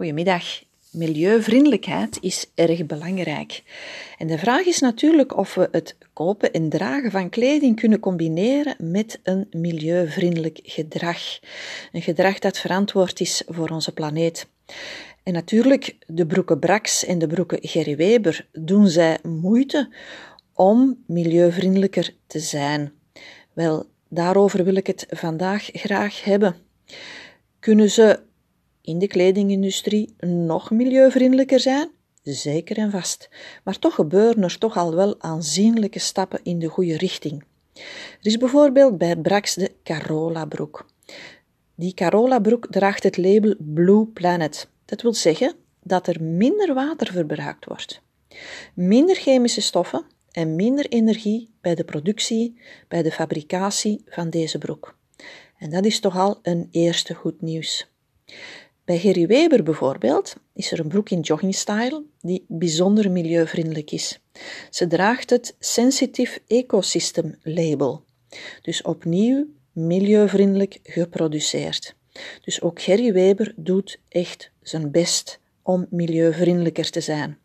Goedemiddag. Milieuvriendelijkheid is erg belangrijk. En de vraag is natuurlijk of we het kopen en dragen van kleding kunnen combineren met een milieuvriendelijk gedrag. Een gedrag dat verantwoord is voor onze planeet. En natuurlijk, de broeken Brax en de broeken Gerry Weber doen zij moeite om milieuvriendelijker te zijn. Wel, daarover wil ik het vandaag graag hebben. Kunnen ze in de kledingindustrie nog milieuvriendelijker zijn? Zeker en vast. Maar toch gebeuren er toch al wel aanzienlijke stappen in de goede richting. Er is bijvoorbeeld bij Brax de Carola broek. Die Carola broek draagt het label Blue Planet. Dat wil zeggen dat er minder water verbruikt wordt, minder chemische stoffen en minder energie bij de productie, bij de fabricatie van deze broek. En dat is toch al een eerste goed nieuws. Bij Gerry Weber bijvoorbeeld is er een broek in joggingstyle die bijzonder milieuvriendelijk is. Ze draagt het Sensitive Ecosystem label, dus opnieuw milieuvriendelijk geproduceerd. Dus ook Gerry Weber doet echt zijn best om milieuvriendelijker te zijn.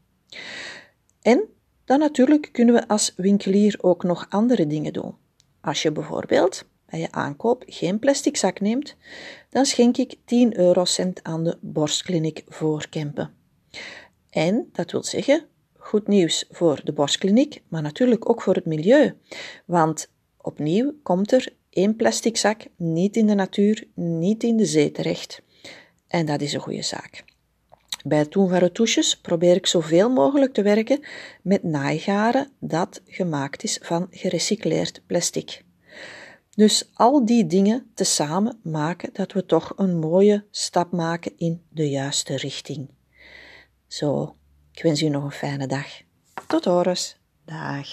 En dan natuurlijk kunnen we als winkelier ook nog andere dingen doen. Als je bijvoorbeeld bij je aankoop geen plastic zak neemt, dan schenk ik 10 eurocent aan de borstkliniek voor Kempen. En dat wil zeggen, goed nieuws voor de borstkliniek, maar natuurlijk ook voor het milieu. Want opnieuw komt er één plastic zak niet in de natuur, niet in de zee terecht. En dat is een goede zaak. Bij het doen van retouches probeer ik zoveel mogelijk te werken met naaigaren dat gemaakt is van gerecycleerd plastic. Dus al die dingen tezamen maken dat we toch een mooie stap maken in de juiste richting. Zo, ik wens u nog een fijne dag. Tot horens. Dag.